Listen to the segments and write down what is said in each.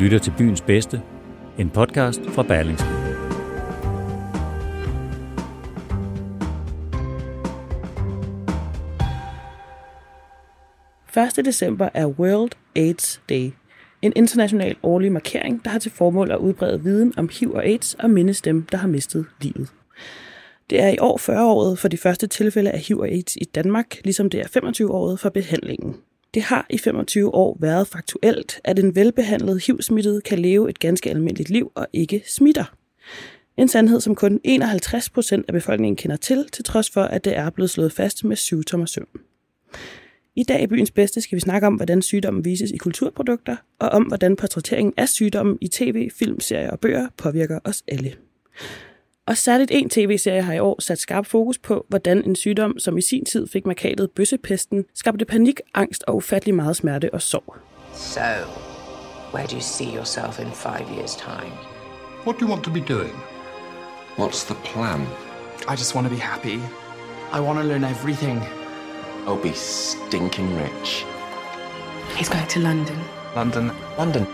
lytter til Byens Bedste, en podcast fra Berlingske. 1. december er World AIDS Day, en international årlig markering, der har til formål at udbrede viden om HIV og AIDS og mindes dem, der har mistet livet. Det er i år 40-året for de første tilfælde af HIV og AIDS i Danmark, ligesom det er 25-året for behandlingen. Det har i 25 år været faktuelt, at en velbehandlet HIV-smittet kan leve et ganske almindeligt liv og ikke smitter. En sandhed, som kun 51 procent af befolkningen kender til, til trods for, at det er blevet slået fast med syv tommer søm. I dag i Byens Bedste skal vi snakke om, hvordan sygdommen vises i kulturprodukter, og om, hvordan portrætteringen af sygdommen i tv, film, serier og bøger påvirker os alle. Og særligt en tv-serie har i år sat skarp fokus på, hvordan en sygdom, som i sin tid fik markatet bøssepesten, skabte panik, angst og ufattelig meget smerte og sorg. So, where do you see yourself in five years' time? What do you want to be doing? What's the plan? I just want to be happy. I want to learn everything. I'll be stinking rich. He's going to London. London. London.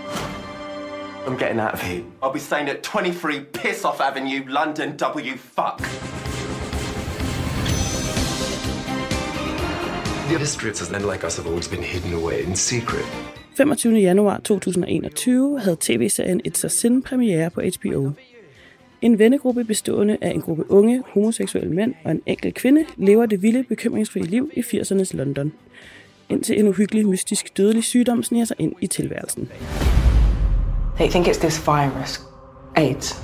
I'm getting out of here. I'll be staying at 23 Piss Off Avenue, London, W fuck. The histories men like us have always been hidden away in secret. 25. januar 2021 havde tv-serien It's a Sin premiere på HBO. En vennegruppe bestående af en gruppe unge homoseksuelle mænd og en enkelt kvinde lever det vilde, bekymringsfrie liv i 80'ernes London. Indtil en uhyggelig, mystisk, dødelig sygdom sniger sig ind i tilværelsen. They think it's this virus, AIDS.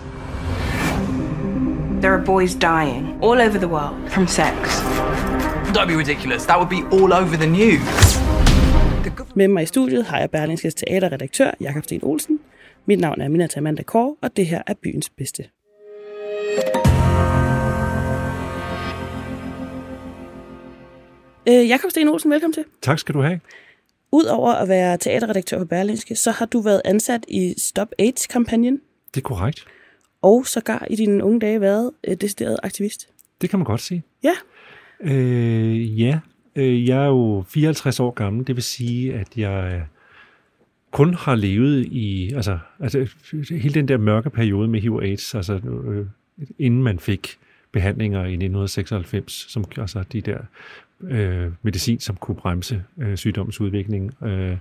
There are boys dying all over the world from sex. Don't be ridiculous. That would be all over the news. Med mig i studiet har jeg Berlingskes teaterredaktør Jakob Sten Olsen. Mit navn er Minata Amanda Kåre, og det her er Byens Bedste. Øh, Jakob Sten Olsen, velkommen til. Tak skal du have. Udover at være teaterredaktør på Berlingske, så har du været ansat i Stop AIDS-kampagnen, Det er korrekt. og sågar i dine unge dage været øh, decideret aktivist. Det kan man godt sige. Ja, Øh, ja, øh, jeg er jo 54 år gammel. Det vil sige, at jeg kun har levet i, altså, altså hele den der mørke periode med HIV AIDS, altså øh, inden man fik behandlinger i 1996, som altså de der øh, medicin, som kunne bremse øh, sygdommens udvikling. Øh,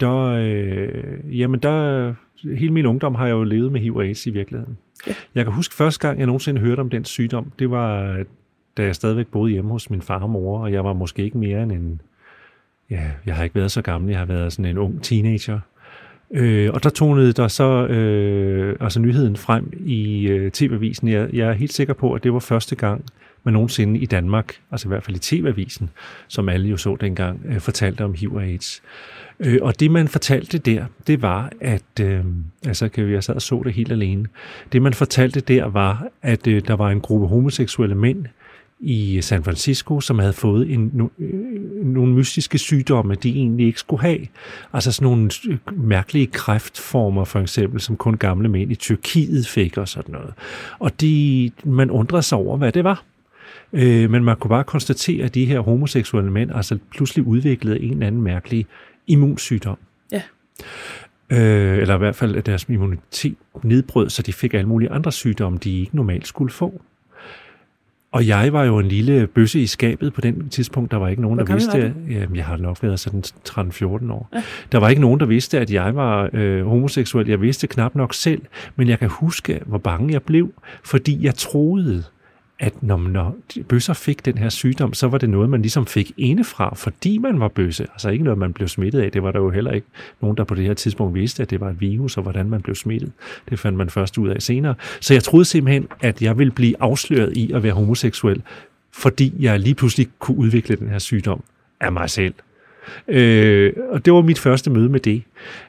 der, øh, jamen der, hele min ungdom har jeg jo levet med HIV og AIDS i virkeligheden. Ja. Jeg kan huske første gang, jeg nogensinde hørte om den sygdom, det var, da jeg stadigvæk boede hjemme hos min far og mor, og jeg var måske ikke mere end en, ja, jeg har ikke været så gammel, jeg har været sådan en ung teenager. Øh, og der tonede der så øh, altså nyheden frem i øh, TV-avisen. Jeg, jeg er helt sikker på, at det var første gang, man nogensinde i Danmark, altså i hvert fald i TV-avisen, som alle jo så dengang, øh, fortalte om HIV og AIDS. Øh, og det man fortalte der, det var, at, øh, altså kan vi, jeg sad og så det helt alene, det man fortalte der var, at øh, der var en gruppe homoseksuelle mænd, i San Francisco, som havde fået en, no, øh, nogle mystiske sygdomme, de egentlig ikke skulle have. Altså sådan nogle øh, mærkelige kræftformer, for eksempel, som kun gamle mænd i Tyrkiet fik og sådan noget. Og de, man undrede sig over, hvad det var. Øh, men man kunne bare konstatere, at de her homoseksuelle mænd altså pludselig udviklede en eller anden mærkelig immunsygdom. Ja. Øh, eller i hvert fald, at deres immunitet nedbrød, så de fik alle mulige andre sygdomme, de ikke normalt skulle få. Og jeg var jo en lille bøsse i skabet på den tidspunkt. Der var ikke nogen, Hvor der vidste... Jamen, jeg har nok været sådan 13-14 år. Ja. Der var ikke nogen, der vidste, at jeg var øh, homoseksuel. Jeg vidste knap nok selv, men jeg kan huske, hvor bange jeg blev, fordi jeg troede, at når, når bøsser fik den her sygdom, så var det noget, man ligesom fik indefra, fordi man var bøsse. Altså ikke noget, man blev smittet af. Det var der jo heller ikke nogen, der på det her tidspunkt vidste, at det var et virus, og hvordan man blev smittet. Det fandt man først ud af senere. Så jeg troede simpelthen, at jeg ville blive afsløret i at være homoseksuel, fordi jeg lige pludselig kunne udvikle den her sygdom af mig selv. Øh, og det var mit første møde med det.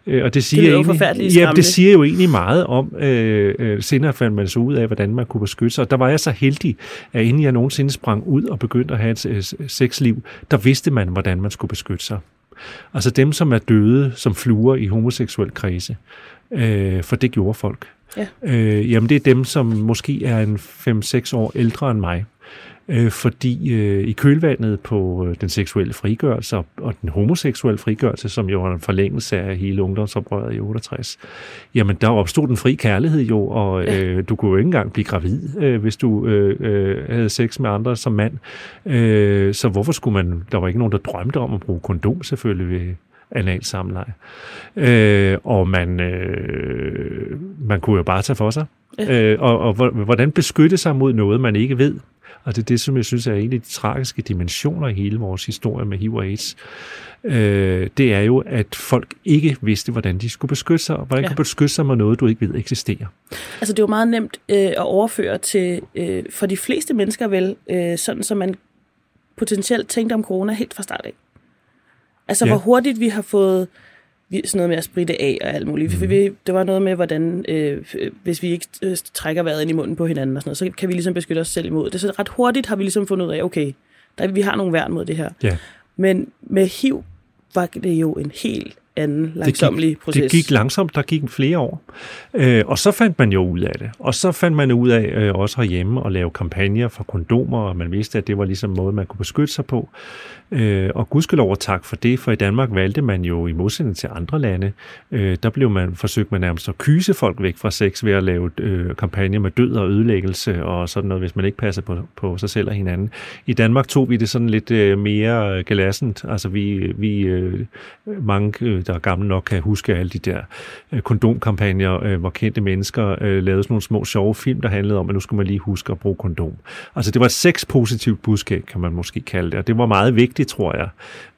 Øh, og det siger, det, jo egentlig, ja, det siger jo egentlig meget om, øh, øh, senere fandt man så ud af, hvordan man kunne beskytte sig. Og der var jeg så heldig, at inden jeg nogensinde sprang ud og begyndte at have et øh, sexliv, der vidste man, hvordan man skulle beskytte sig. Altså dem, som er døde som fluer i homoseksuel krise. Øh, for det gjorde folk. Ja. Øh, jamen det er dem, som måske er en 5-6 år ældre end mig øh, fordi øh, i kølvandet på øh, den seksuelle frigørelse og, og den homoseksuelle frigørelse, som jo var en forlængelse af hele ungdomsoprøret i 68, jamen der opstod den fri kærlighed jo, og øh, du kunne jo ikke engang blive gravid, øh, hvis du øh, øh, havde sex med andre som mand. Øh, så hvorfor skulle man, der var ikke nogen, der drømte om at bruge kondom selvfølgelig ved anal samleje. Øh, og man, øh, man kunne jo bare tage for sig. Ja. Øh, og, og hvordan beskytte sig mod noget, man ikke ved. Og det er det, som jeg synes er en af de tragiske dimensioner i hele vores historie med HIV og AIDS. Øh, det er jo, at folk ikke vidste, hvordan de skulle beskytte sig, og hvordan ja. kan beskytte sig med noget, du ikke ved eksisterer. Altså det er jo meget nemt øh, at overføre til, øh, for de fleste mennesker vel, øh, sådan som man potentielt tænkte om corona helt fra start af. Altså ja. hvor hurtigt vi har fået sådan noget med at spritte af og alt muligt. Mm. Vi, det var noget med, hvordan øh, hvis vi ikke øh, trækker vejret ind i munden på hinanden og sådan noget, så kan vi ligesom beskytte os selv imod det. Så ret hurtigt har vi ligesom fundet ud af, okay, der, vi har nogle værn mod det her. Ja. Men med HIV var det jo en helt anden langsomlig det gik, proces. Det gik langsomt, der gik flere år. Øh, og så fandt man jo ud af det. Og så fandt man ud af øh, også herhjemme at lave kampagner for kondomer, og man vidste, at det var ligesom en måde, man kunne beskytte sig på. Øh, og gudskelov og tak for det, for i Danmark valgte man jo i modsætning til andre lande, øh, der blev man forsøgt man nærmest at kyse folk væk fra sex ved at lave øh, kampagner med død og ødelæggelse og sådan noget, hvis man ikke passer på, på sig selv og hinanden. I Danmark tog vi det sådan lidt øh, mere galassent. Altså vi, vi øh, mange, øh, der er gamle nok, kan huske alle de der øh, kondomkampagner, øh, hvor kendte mennesker øh, lavede sådan nogle små sjove film, der handlede om, at nu skal man lige huske at bruge kondom. Altså det var et sexpositivt budskab, kan man måske kalde det, og det var meget vigtigt vigtigt, tror jeg,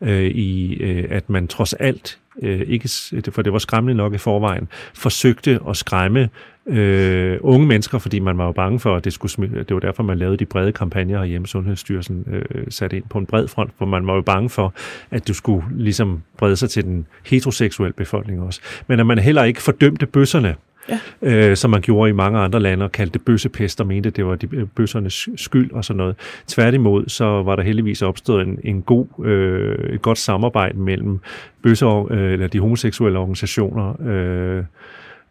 øh, i øh, at man trods alt, øh, ikke, for det var skræmmende nok i forvejen, forsøgte at skræmme øh, unge mennesker, fordi man var jo bange for, at det skulle smide. Det var derfor, man lavede de brede kampagner hjemme. Sundhedsstyrelsen øh, satte ind på en bred front, for man var jo bange for, at du skulle ligesom brede sig til den heteroseksuelle befolkning også. Men at man heller ikke fordømte bøsserne, ja. øh, som man gjorde i mange andre lande, og kaldte det bøssepest, og mente, det var de, øh, bøssernes skyld og sådan noget. Tværtimod, så var der heldigvis opstået en, en god, øh, et godt samarbejde mellem bøsser, øh, eller de homoseksuelle organisationer, øh,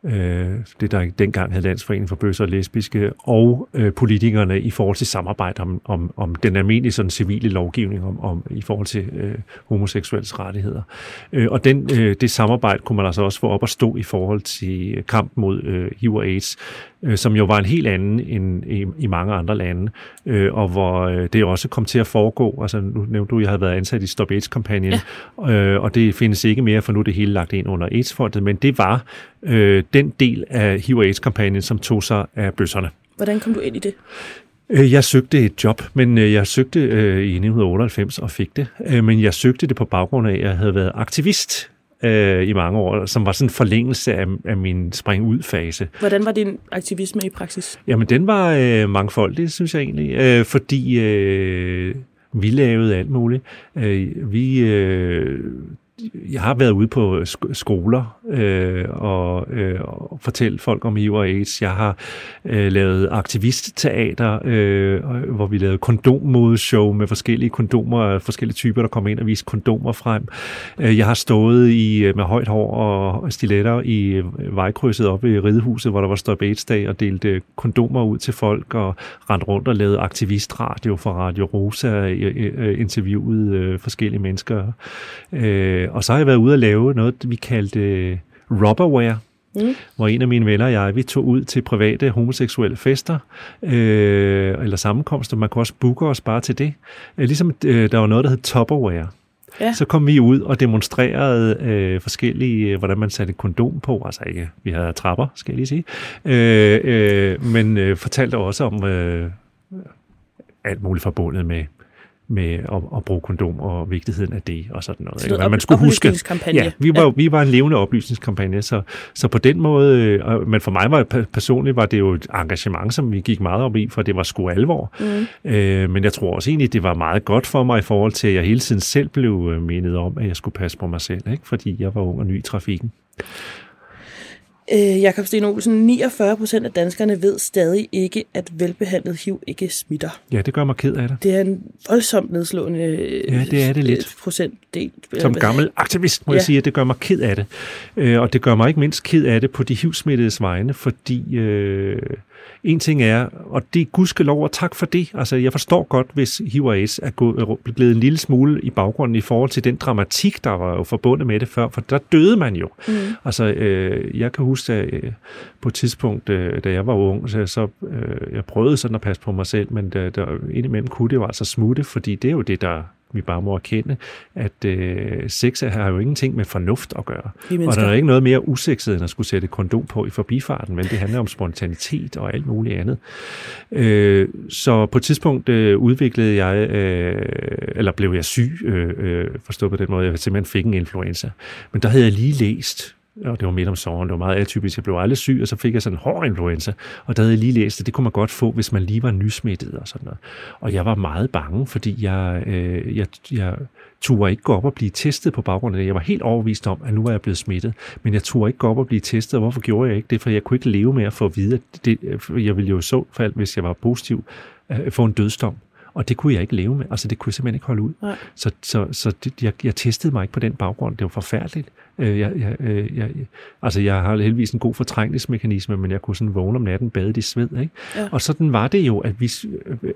øh, det der dengang hed Landsforening for Bøsser og Lesbiske, og øh, politikerne i forhold til samarbejde om, om, om den almindelige sådan, civile lovgivning om, om, i forhold til øh, homoseksuelles rettigheder. Øh, og den, øh, det samarbejde kunne man altså også få op at stå i forhold til kamp mod øh, HIV og AIDS, øh, som jo var en helt anden end i, i mange andre lande, øh, og hvor øh, det også kom til at foregå. Altså, nu nævnte du, at jeg havde været ansat i Stop AIDS-kampagnen, ja. øh, og det findes ikke mere, for nu er det hele lagt ind under AIDS-fondet, men det var øh, den del af HIV AIDS-kampagnen, som tog sig af bøsserne. Hvordan kom du ind i det? Øh, jeg søgte et job, men øh, jeg søgte øh, i 1998 og fik det. Men jeg søgte det på baggrund af, at jeg havde været aktivist øh, i mange år, som var sådan en forlængelse af, af min spring ud fase. Hvordan var din aktivisme i praksis? Jamen, den var øh, mangfoldig, synes jeg egentlig, øh, fordi øh, vi lavede alt muligt. Øh, vi øh, jeg har været ude på skoler øh, og, øh, og fortælle folk om HIV og AIDS. Jeg har øh, lavet aktivistteater, øh, hvor vi lavede kondommodeshow med forskellige kondomer, forskellige typer, der kom ind og viste kondomer frem. Øh, jeg har stået i øh, med højt hår og stiletter i øh, vejkrydset op i Ridehuset, hvor der var Stop AIDS-dag og delte kondomer ud til folk og rendt rundt og lavede aktivistradio for Radio Rosa, interviewede forskellige mennesker. Øh, og så har jeg været ude og lave noget, vi kaldte øh, rubberware, Mm. hvor en af mine venner og jeg, vi tog ud til private homoseksuelle fester øh, eller sammenkomster. Man kunne også booke os bare til det. Øh, ligesom øh, der var noget, der hed Tupperware. Ja. Så kom vi ud og demonstrerede øh, forskellige, øh, hvordan man satte kondom på. Altså ikke, vi havde trapper, skal jeg lige sige. Øh, øh, men øh, fortalte også om... Øh, alt muligt forbundet med med at, at bruge kondom og vigtigheden af det og sådan noget. Ikke? noget man skulle huske. Ja, vi var, Ja. vi var en levende oplysningskampagne, så, så på den måde, øh, men for mig var personligt var det jo et engagement, som vi gik meget op i, for det var sgu alvor. Mm. Øh, men jeg tror også egentlig, det var meget godt for mig i forhold til, at jeg hele tiden selv blev øh, mindet om, at jeg skulle passe på mig selv, ikke? fordi jeg var ung og ny i trafikken. Øh, Jakob Sten Olsen, 49 procent af danskerne ved stadig ikke, at velbehandlet HIV ikke smitter. Ja, det gør mig ked af det. Det er en voldsomt nedslående øh, Ja, det er det lidt. øh, procentdel. Som gammel aktivist må Ja. jeg sige, at det gør mig ked af det. Øh, og det gør mig ikke mindst ked af det på de HIV-smittedes vegne, fordi øh, en ting er, og det er gudskelov, og tak for det. Altså, jeg forstår godt, hvis HIV og AIDS er gået, blevet en lille smule i baggrunden i forhold til den dramatik, der var jo forbundet med det før, for der døde man jo. Mm. Altså, øh, jeg kan huske, at øh, på et tidspunkt, øh, da jeg var ung, så, så øh, jeg prøvede sådan at passe på mig selv, men der, der, indimellem kunne det jo altså smutte, fordi det er jo det, der vi bare må erkende, at øh, sex har jo ingenting med fornuft at gøre. Og der er ikke noget mere usekset, end at skulle sætte kondom på i forbifarten, men det handler om spontanitet og alt muligt andet. Øh, så på et tidspunkt øh, udviklede jeg, øh, eller blev jeg syg, øh, øh, forstået på den måde, jeg simpelthen fik en influenza. Men der havde jeg lige læst, og det var midt om sommeren, det var meget atypisk, jeg blev aldrig syg, og så fik jeg sådan en hård influenza, og der havde jeg lige læst, at det kunne man godt få, hvis man lige var nysmittet og sådan noget. Og jeg var meget bange, fordi jeg, øh, jeg, jeg turde ikke gå op og blive testet på baggrund af det. Jeg var helt overvist om, at nu var jeg blevet smittet, men jeg turde ikke gå op og blive testet, og hvorfor gjorde jeg ikke det? For jeg kunne ikke leve med at få at vide, at det, øh, jeg ville jo i så fald, hvis jeg var positiv, øh, få en dødsdom. Og det kunne jeg ikke leve med. Altså, det kunne jeg simpelthen ikke holde ud. Nej. Så, så, så det, jeg, jeg testede mig ikke på den baggrund. Det var forfærdeligt. Øh, Jeg, jeg, øh, jeg, altså, jeg har heldigvis en god fortrængningsmekanisme, men jeg kunne sådan vågne om natten, bade i sved. Ikke? Ja. Og sådan var det jo, at, vi,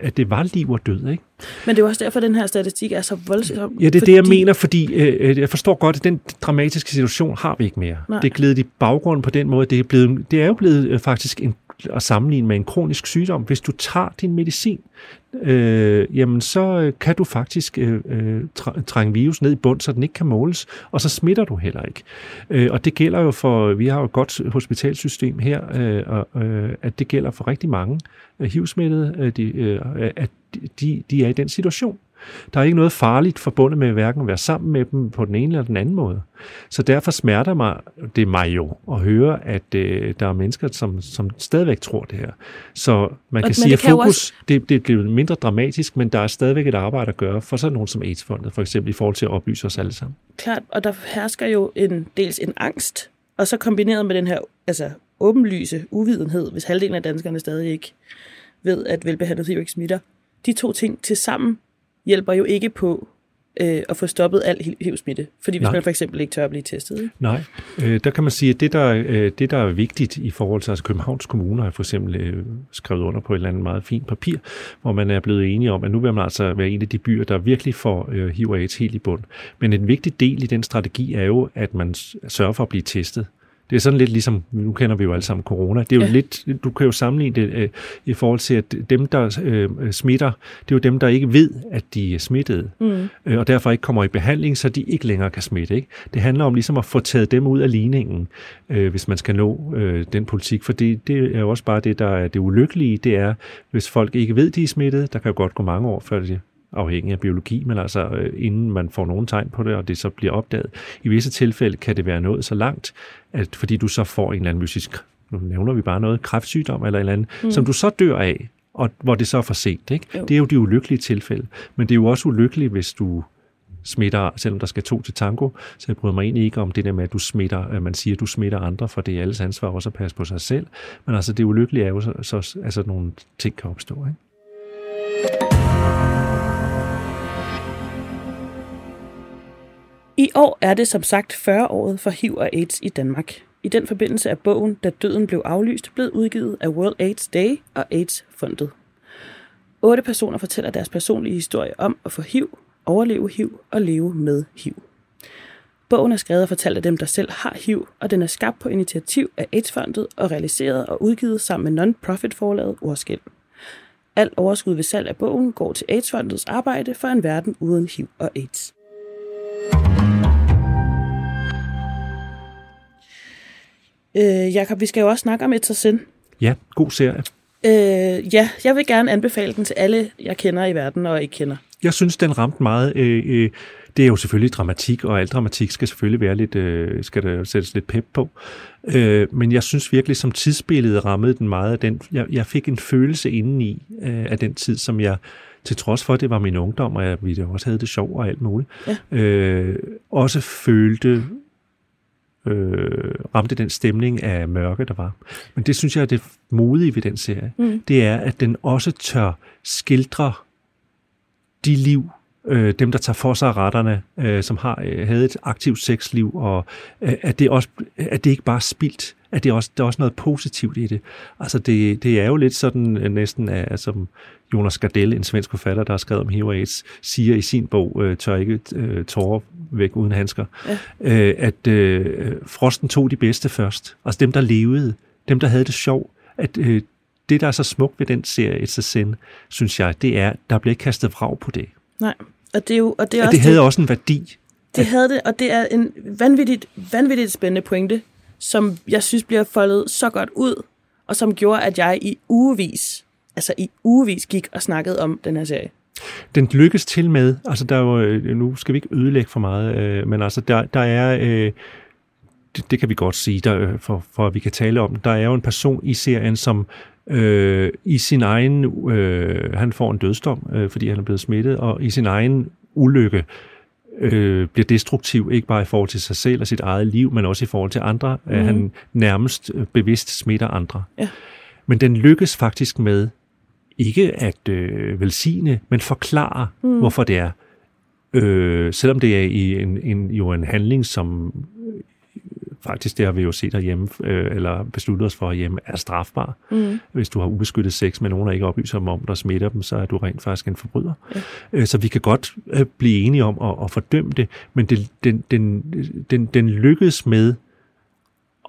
at det var liv og død. Ikke? Men det er også derfor, at den her statistik er så voldsom. Ja, det er det, jeg mener, fordi øh, jeg forstår godt, at den dramatiske situation har vi ikke mere. Nej. Det er glædet i baggrunden på den måde. Det er, blevet, det er jo blevet øh, faktisk en, at sammenligne med en kronisk sygdom. Hvis du tager din medicin, øh, jamen så øh, kan du faktisk øh, øh trænge virus ned i bund, så den ikke kan måles, og så smitter du heller ikke. Øh, og det gælder jo for, vi har jo et godt hospitalsystem her, øh, og, øh, at det gælder for rigtig mange øh, HIV-smittede, øh, de, øh, at de, de er i den situation. Der er ikke noget farligt forbundet med hverken at være sammen med dem på den ene eller den anden måde. Så derfor smerter mig, det mig jo at høre, at øh, der er mennesker, som, som stadigvæk tror det her. Så man kan men sige, at fokus, også- det, det er blevet mindre dramatisk, men der er stadigvæk et arbejde at gøre for sådan nogen som AIDS-fondet, for eksempel i forhold til at oplyse os alle sammen. Klart, og der hersker jo en, dels en angst, og så kombineret med den her altså, åbenlyse uvidenhed, hvis halvdelen af danskerne stadig ikke ved, at velbehandlet HIV ikke smitter. De to ting til sammen hjælper jo ikke på øh, at få stoppet al HIV-smitte. Fordi hvis Nej. man for eksempel ikke tør at blive testet. Ikke? Nej, øh, der kan man sige, at det der, øh, det, der er vigtigt i forhold til, altså Københavns Kommune har for eksempel øh, skrevet under på et eller andet meget fint papir, hvor man er blevet enige om, at nu vil man altså være en af de byer, der virkelig får øh, HIV og AIDS helt i bund. Men en vigtig del i den strategi er jo, at man sørger for at blive testet. Det er sådan lidt ligesom, nu kender vi jo alle sammen corona, det er jo Ja. lidt, du kan jo sammenligne det øh, i forhold til, at dem, der øh, smitter, det er jo dem, der ikke ved, at de er smittede, mm. øh, og derfor ikke kommer i behandling, så de ikke længere kan smitte. Ikke? Det handler om ligesom at få taget dem ud af ligningen, øh, hvis man skal nå øh, den politik, for det, det er jo også bare det, der er det ulykkelige, det er, hvis folk ikke ved, de er smittede, der kan jo godt gå mange år, før de afhængig af biologi, men altså øh, inden man får nogen tegn på det, og det så bliver opdaget. I visse tilfælde kan det være nået så langt, at fordi du så får en eller anden mysisk, nu nævner vi bare noget, kræftsygdom eller et eller andet, mm. som du så dør af, og hvor det så er for sent. Ikke? Jo. Det er jo de ulykkelige tilfælde. Men det er jo også ulykkeligt, hvis du smitter, selvom der skal to til tango, så jeg bryder mig egentlig ikke om det der med, at du smitter, at man siger, at du smitter andre, for det er alles ansvar også at passe på sig selv. Men altså det ulykkelige er jo, så, så altså nogle ting kan opstå. Ikke? I år er det som sagt 40-året for HIV og AIDS i Danmark. I den forbindelse er bogen, Da døden blev aflyst, blevet udgivet af World AIDS Day og AIDS-fondet. Otte personer fortæller deres personlige historie om at få HIV, overleve HIV og leve med HIV. Bogen er skrevet og fortalt af dem, der selv har HIV, og den er skabt på initiativ af AIDS-fondet og realiseret og udgivet sammen med non-profit forlaget Ordskæld. Alt overskud ved salg af bogen går til AIDS-fondets arbejde for en verden uden HIV og AIDS. Øh, Jakob, vi skal jo også snakke om et sind. Ja, god serie. Øh, ja, jeg vil gerne anbefale den til alle, jeg kender i verden og ikke kender. Jeg synes, den ramte meget. Øh, øh, det er jo selvfølgelig dramatik, og al dramatik skal selvfølgelig være lidt, øh, skal der sættes lidt pep på. Øh, men jeg synes virkelig, som tidsbillede rammede den meget af den. Jeg, jeg fik en følelse indeni øh, af den tid, som jeg til trods for, at det var min ungdom, og jeg, vi også havde det sjov og alt muligt, ja. øh, også følte øh, ramte den stemning af mørke, der var. Men det synes jeg er det modige ved den serie. Mm. Det er, at den også tør skildre de liv, øh, dem der tager for sig retterne, øh, som har øh, havde et aktivt sexliv, og øh, at, det også, at det ikke bare er spildt, at det også, der er også noget positivt i det. Altså det, det er jo lidt sådan øh, næsten, af, som Jonas Gardell, en svensk forfatter, der har skrevet om HIV AIDS, siger i sin bog, øh, tør ikke øh, tårer væk uden handsker, ja. øh, at øh, frosten tog de bedste først. Altså dem, der levede, dem, der havde det sjov, at øh, det, der er så smukt ved den serie, It's a Sin, synes jeg, det er, der bliver ikke kastet vrag på det. Nej, og det, er jo, og det, er også det havde det, også en værdi. Det havde det, og det er en vanvittigt, vanvittigt spændende pointe, som jeg synes bliver foldet så godt ud, og som gjorde, at jeg i ugevis, altså i ugevis gik og snakkede om den her serie. Den lykkes til med, altså der var, jo, øh, nu skal vi ikke ødelægge for meget, øh, men altså der, der er, øh, det, det kan vi godt sige, der, øh, for, for at vi kan tale om, der er jo en person i serien, som øh, i sin egen, øh, han får en dødsdom, øh, fordi han er blevet smittet, og i sin egen ulykke øh, bliver destruktiv, ikke bare i forhold til sig selv og sit eget liv, men også i forhold til andre. Mm. At han nærmest øh, bevidst smitter andre. Ja. Men den lykkes faktisk med ikke at øh, velsigne, men forklare, mm. hvorfor det er. Øh, selvom det er i en, en, jo en handling, som faktisk det har vi jo set herhjemme, øh, eller besluttet os for herhjemme, er strafbar. Mm. Hvis du har ubeskyttet sex med nogen, der ikke oplyser dem om, der smitter dem, så er du rent faktisk en forbryder. Ja. Øh, så vi kan godt øh, blive enige om at, at fordømme det, men det, den, den, den, den lykkedes med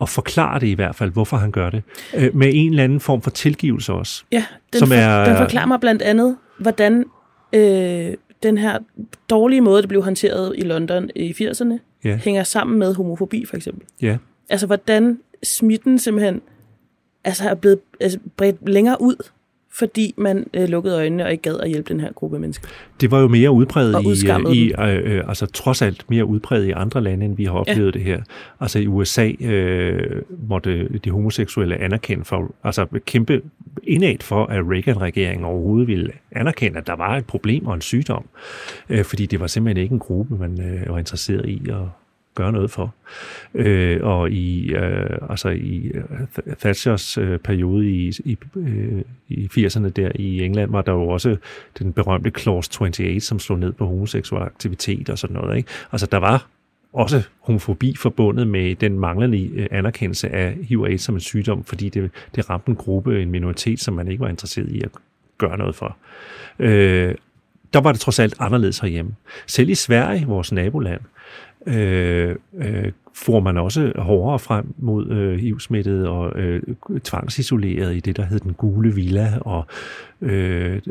at forklare det i hvert fald, hvorfor han gør det, øh, med en eller anden form for tilgivelse også. Ja, den, som for, er, den forklarer mig blandt andet, hvordan øh, den her dårlige måde, det blev håndteret i London i 80'erne, ja. hænger sammen med homofobi for eksempel. Ja. Altså hvordan smitten simpelthen altså, er blevet altså, bredt længere ud, fordi man øh, lukkede øjnene og ikke gad at hjælpe den her gruppe mennesker. Det var jo mere udbredt i, i øh, øh, altså trods alt mere udbredt i andre lande, end vi har oplevet ja. det her. Altså i USA øh, måtte de homoseksuelle anerkende for, altså kæmpe indad for, at Reagan-regeringen overhovedet ville anerkende, at der var et problem og en sygdom. Øh, fordi det var simpelthen ikke en gruppe, man øh, var interesseret i at, gøre noget for. Øh, og i, øh, altså i øh, Thatchers øh, periode i, i, øh, i 80'erne der i England, var der jo også den berømte Clause 28, som slog ned på homoseksuel aktivitet og sådan noget. Ikke? Altså der var også homofobi forbundet med den manglende øh, anerkendelse af HIV som en sygdom, fordi det, det ramte en gruppe, en minoritet, som man ikke var interesseret i at gøre noget for. Øh, der var det trods alt anderledes herhjemme. Selv i Sverige, vores naboland, øh, Øh, øh, får man også hårdere frem mod øh, HIV-smittet og øh, tvangsisoleret i det, der hed den gule villa, og øh,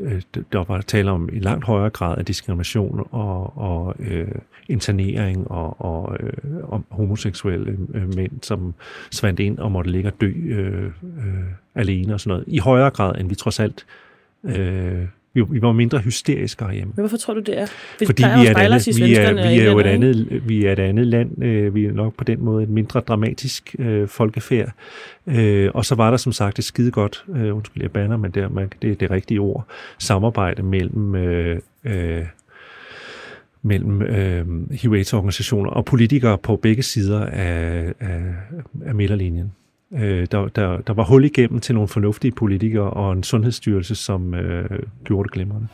der var tale om en langt højere grad af diskrimination og, og øh, internering og, og øh, om homoseksuelle øh, mænd, som svandt ind og måtte ligge og dø øh, øh, alene og sådan noget, i højere grad, end vi trods alt øh, vi, vi var mindre hysteriske herhjemme. Men hvorfor tror du, det er? Fordi, Fordi vi, er, andet, vi, er, vi er jo et andet, vi er et andet land. Øh, vi er nok på den måde et mindre dramatisk øh, folkefærd. Øh, og så var der som sagt et skide godt, øh, undskyld jeg banner, men det er det, er det rigtige ord, samarbejde mellem øh, øh, mellem øh, hiv organisationer og politikere på begge sider af, af, af midterlinjen. Øh, der, der, der var hul igennem til nogle fornuftige politikere og en sundhedsstyrelse, som øh, gjorde det glimrende.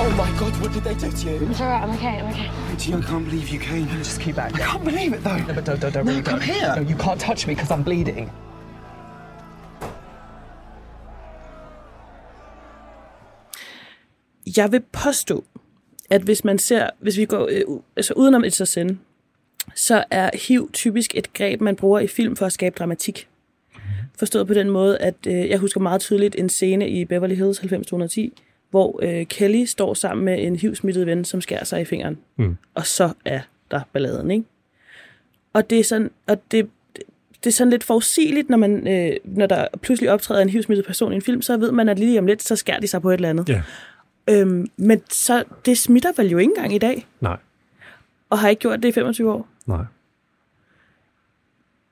Oh my god, what did they do to you? It's alright, I'm okay, I'm okay. I can't believe you came. Just keep back. I can't believe it though. No, but don't, don't, don't no, really come don't. here. No, you can't touch me because I'm bleeding. Jeg vil påstå, at hvis man ser, hvis vi går øh, altså udenom et så sende, så er HIV typisk et greb, man bruger i film for at skabe dramatik. Forstået på den måde, at øh, jeg husker meget tydeligt en scene i Beverly Hills 90210, hvor øh, Kelly står sammen med en HIV-smittet ven, som skærer sig i fingeren. Mm. Og så er der balladen, ikke? Og det er sådan, og det, det, er sådan lidt forudsigeligt, når, man, øh, når der pludselig optræder en HIV-smittet person i en film, så ved man, at lige om lidt, så skærer de sig på et eller andet. Ja. Øhm, men så, det smitter vel jo ikke engang i dag, Nej, og har ikke gjort det i 25 år. nej.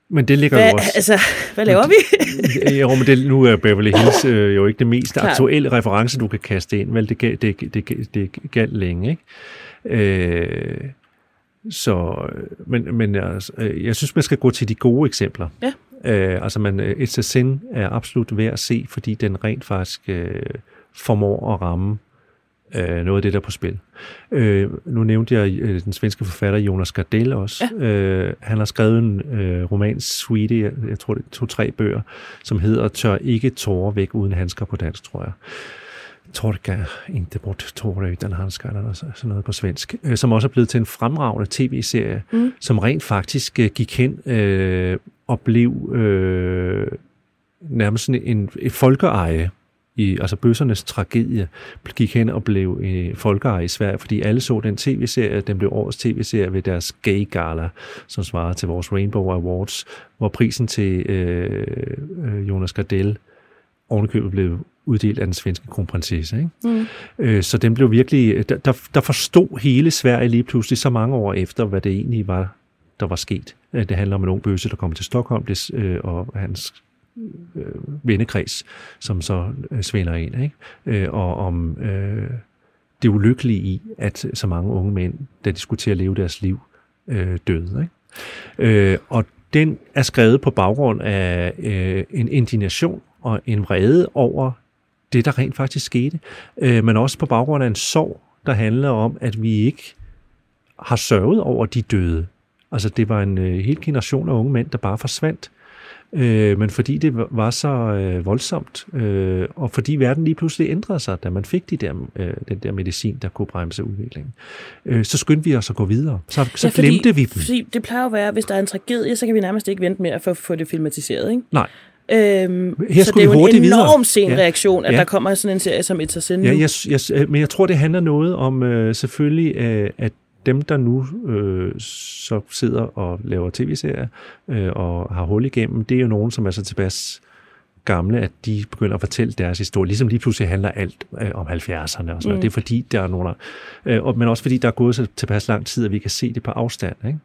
Men det ligger Hvad, jo også... altså, hvad laver vi? jo, men det, nu er Beverly Hills øh, jo ikke det mest Klart. aktuelle reference, du kan kaste ind. Vel, det, det, det, det, det galt længe, ikke? Øh, så, men, men altså, øh, jeg synes, man skal gå til de gode eksempler. Ja. Øh, altså, man, øh, It's a Sin er absolut værd at se, fordi den rent faktisk øh, formår at ramme øh, noget af det, der er på spil. Øh, nu nævnte jeg øh, den svenske forfatter Jonas Gardell også. Ja. Øh, han har skrevet en øh, roman, Sweetie, jeg, jeg tror det er to-tre bøger, som hedder Tør ikke tårer væk uden handsker på dansk, tror jeg. Torka, inte bort tårer utan handskar, eller så- sådan noget på svensk, øh, som også er blevet til en fremragende tv-serie, mm. som rent faktisk øh, gik hen øh, og blev øh, nærmest sådan en, et folkeeje i, altså bøssernes tragedie gik hen og blev øh, folkeeje i Sverige, fordi alle så den tv-serie, den blev årets tv-serie ved deres gay gala, som svarer til vores Rainbow Awards, hvor prisen til øh, øh, Jonas Gardell ovenikøbet blev uddelt af den svenske kronprinsesse. Ikke? Mm. Øh, så den blev virkelig, der, der, der forstod hele Sverige lige pludselig så mange år efter, hvad det egentlig var, der var sket. Øh, Det handler om en ung bøsse, der kommer til Stockholm, det, øh, og hans Øh, vennekreds, som så øh, svinder ind. Ikke? Øh, og om øh, det ulykkelige i, at så mange unge mænd, da de skulle til at leve deres liv, øh, døde. Ikke? Øh, og den er skrevet på baggrund af øh, en indignation og en vrede over det, der rent faktisk skete, øh, men også på baggrund af en sorg, der handler om, at vi ikke har sørget over de døde. Altså det var en øh, hel generation af unge mænd, der bare forsvandt. Øh, men fordi det var- så øh, voldsomt, øh, og fordi verden lige pludselig ændrede sig, da man fik de der, øh, den der medicin, der kunne bremse udviklingen, øh, så skyndte vi os at gå videre. Så, så Ja, fordi- glemte vi dem. Fordi det plejer at være, hvis der er en tragedie, så kan vi nærmest ikke vente med at få, få det filmatiseret. Ikke? Nej. Øhm, Her så det er jo en enorm sen Ja. reaktion, at Ja. der kommer sådan en serie som It's a Sin Ja, jeg, jeg, men jeg tror, det handler noget om øh, selvfølgelig, øh, at dem, der nu øh, så sidder og laver tv-serier øh, og har hul igennem, det er jo nogen, som er så tilpas gamle, at de begynder at fortælle deres historie. Ligesom lige pludselig handler alt øh, om 70'erne og sådan noget. Mm. Det er fordi, der er nogen, der, øh, og- men også fordi, der er gået så tilpas lang tid, at vi kan se det på afstand. Ikke?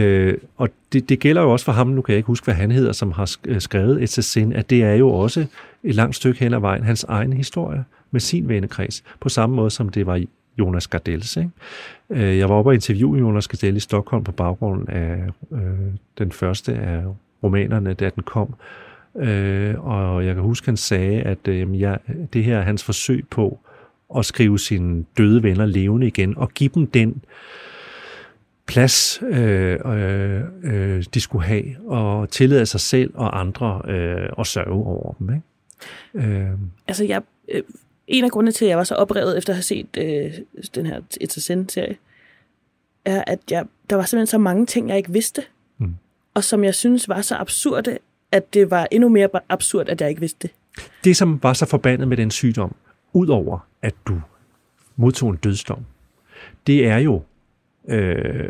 Øh, og det, det gælder jo også for ham, nu kan jeg ikke huske, hvad han hedder, som har sk- skrevet et Sin, at det er jo også et langt stykke hen ad vejen hans egen historie med sin vennekreds, på samme måde som det var Jonas Gardels. Ikke? Øh, Jeg var oppe og interviewe Jonas Gardel i Stockholm på baggrund af øh, den første af romanerne, da den kom. Øh, og jeg kan huske, han sagde, at øh, jeg, det her er hans forsøg på at skrive sine døde venner levende igen, og give dem den plads, øh, øh, øh, de skulle have, og tillade sig selv og andre øh, at sørge over dem. Ikke? Øh, Altså, jeg, øh, en af grundene til, at jeg var så oprevet efter at have set øh, den her It's a Sin-serie, er, at jeg, der var simpelthen så mange ting, jeg ikke vidste. Mm. Og som jeg synes var så absurde, at det var endnu mere absurd, at jeg ikke vidste det. det, som var så forbandet med den sygdom, udover at du modtog en dødsdom, det er jo øh,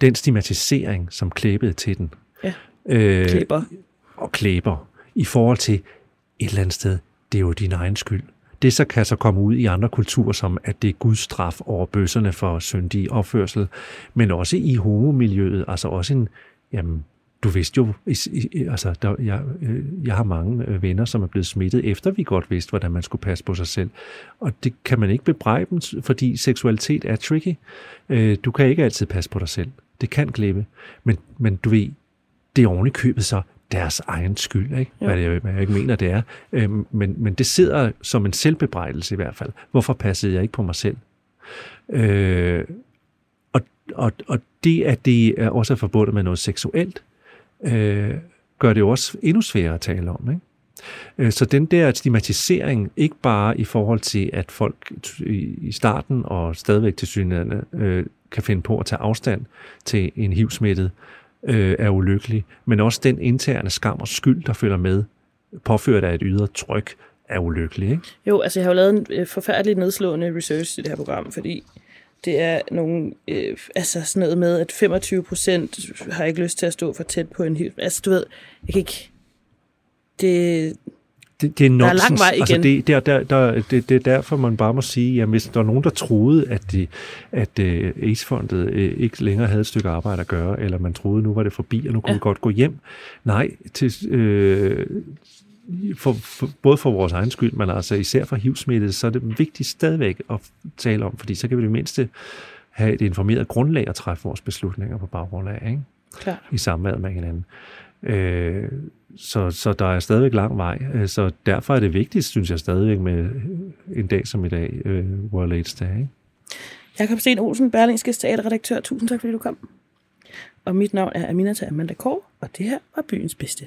den stigmatisering, som klæbede til den. Ja. Øh, Klæber. Og klæber. I forhold til et eller andet sted, det er jo din egen skyld. Det så kan så komme ud i andre kulturer, som at det er Guds straf over bøsserne for syndig opførsel, men også i homomiljøet, altså også en, jamen, du vidste jo, altså, der, jeg, øh, jeg har mange øh, venner, som er blevet smittet, efter vi godt vidste, hvordan man skulle passe på sig selv. Og det kan man ikke bebrejde dem, fordi seksualitet er tricky. Øh, du kan ikke altid passe på dig selv. Det kan glippe. Men, men du ved, det er oven i købet så deres egen skyld, ikke? Hvad, det, hvad jeg ikke mener, det er. Øhm, men, men det sidder som en selvbebrejdelse i hvert fald. Hvorfor passede jeg ikke på mig selv? Øh, og, og, og det, at det er også er forbundet med noget seksuelt, øh, gør det jo også endnu sværere at tale om. Ikke? Øh, Så den der stigmatisering, ikke bare i forhold til, at folk i starten og stadigvæk til synligheden øh, kan finde på at tage afstand til en HIV-smittet, øh, er ulykkelig, men også den interne skam og skyld, der følger med, påført af et ydre tryk, er ulykkelig. Ikke? Jo, altså jeg har jo lavet en øh, forfærdelig nedslående research i det her program, fordi Det er nogle, øh, altså sådan noget med, at 25 procent har ikke lyst til at stå for tæt på en hyld. Altså du ved, jeg kan ikke... Det, det, det er Der er nonsens. lang vej igen. Altså, det, det, er, der, der, det, det er derfor, man bare må sige, at hvis der er nogen, der troede, at, de, at uh, AIDS-fondet uh, ikke længere havde et stykke arbejde at gøre, eller man troede, nu var det forbi, og nu kunne ja. vi godt gå hjem. Nej, til, øh, for, for, både for vores egen skyld, men altså især for HIV-smittet, så er det vigtigt stadigvæk at tale om, fordi så kan vi det mindste have et informeret grundlag at træffe vores beslutninger på baggrund af, ikke? Klart. i samvær med hinanden. Øh, så, så der er stadigvæk lang vej. Øh, Så derfor er det vigtigt, synes jeg stadigvæk, med en dag som i dag, øh, World AIDS Day. Ikke? Jakob Sten Olsen, Berlingske teaterredaktør. Tusind tak, fordi du kom. Og mit navn er Aminata Amanda Kåre, og det her var byens bedste.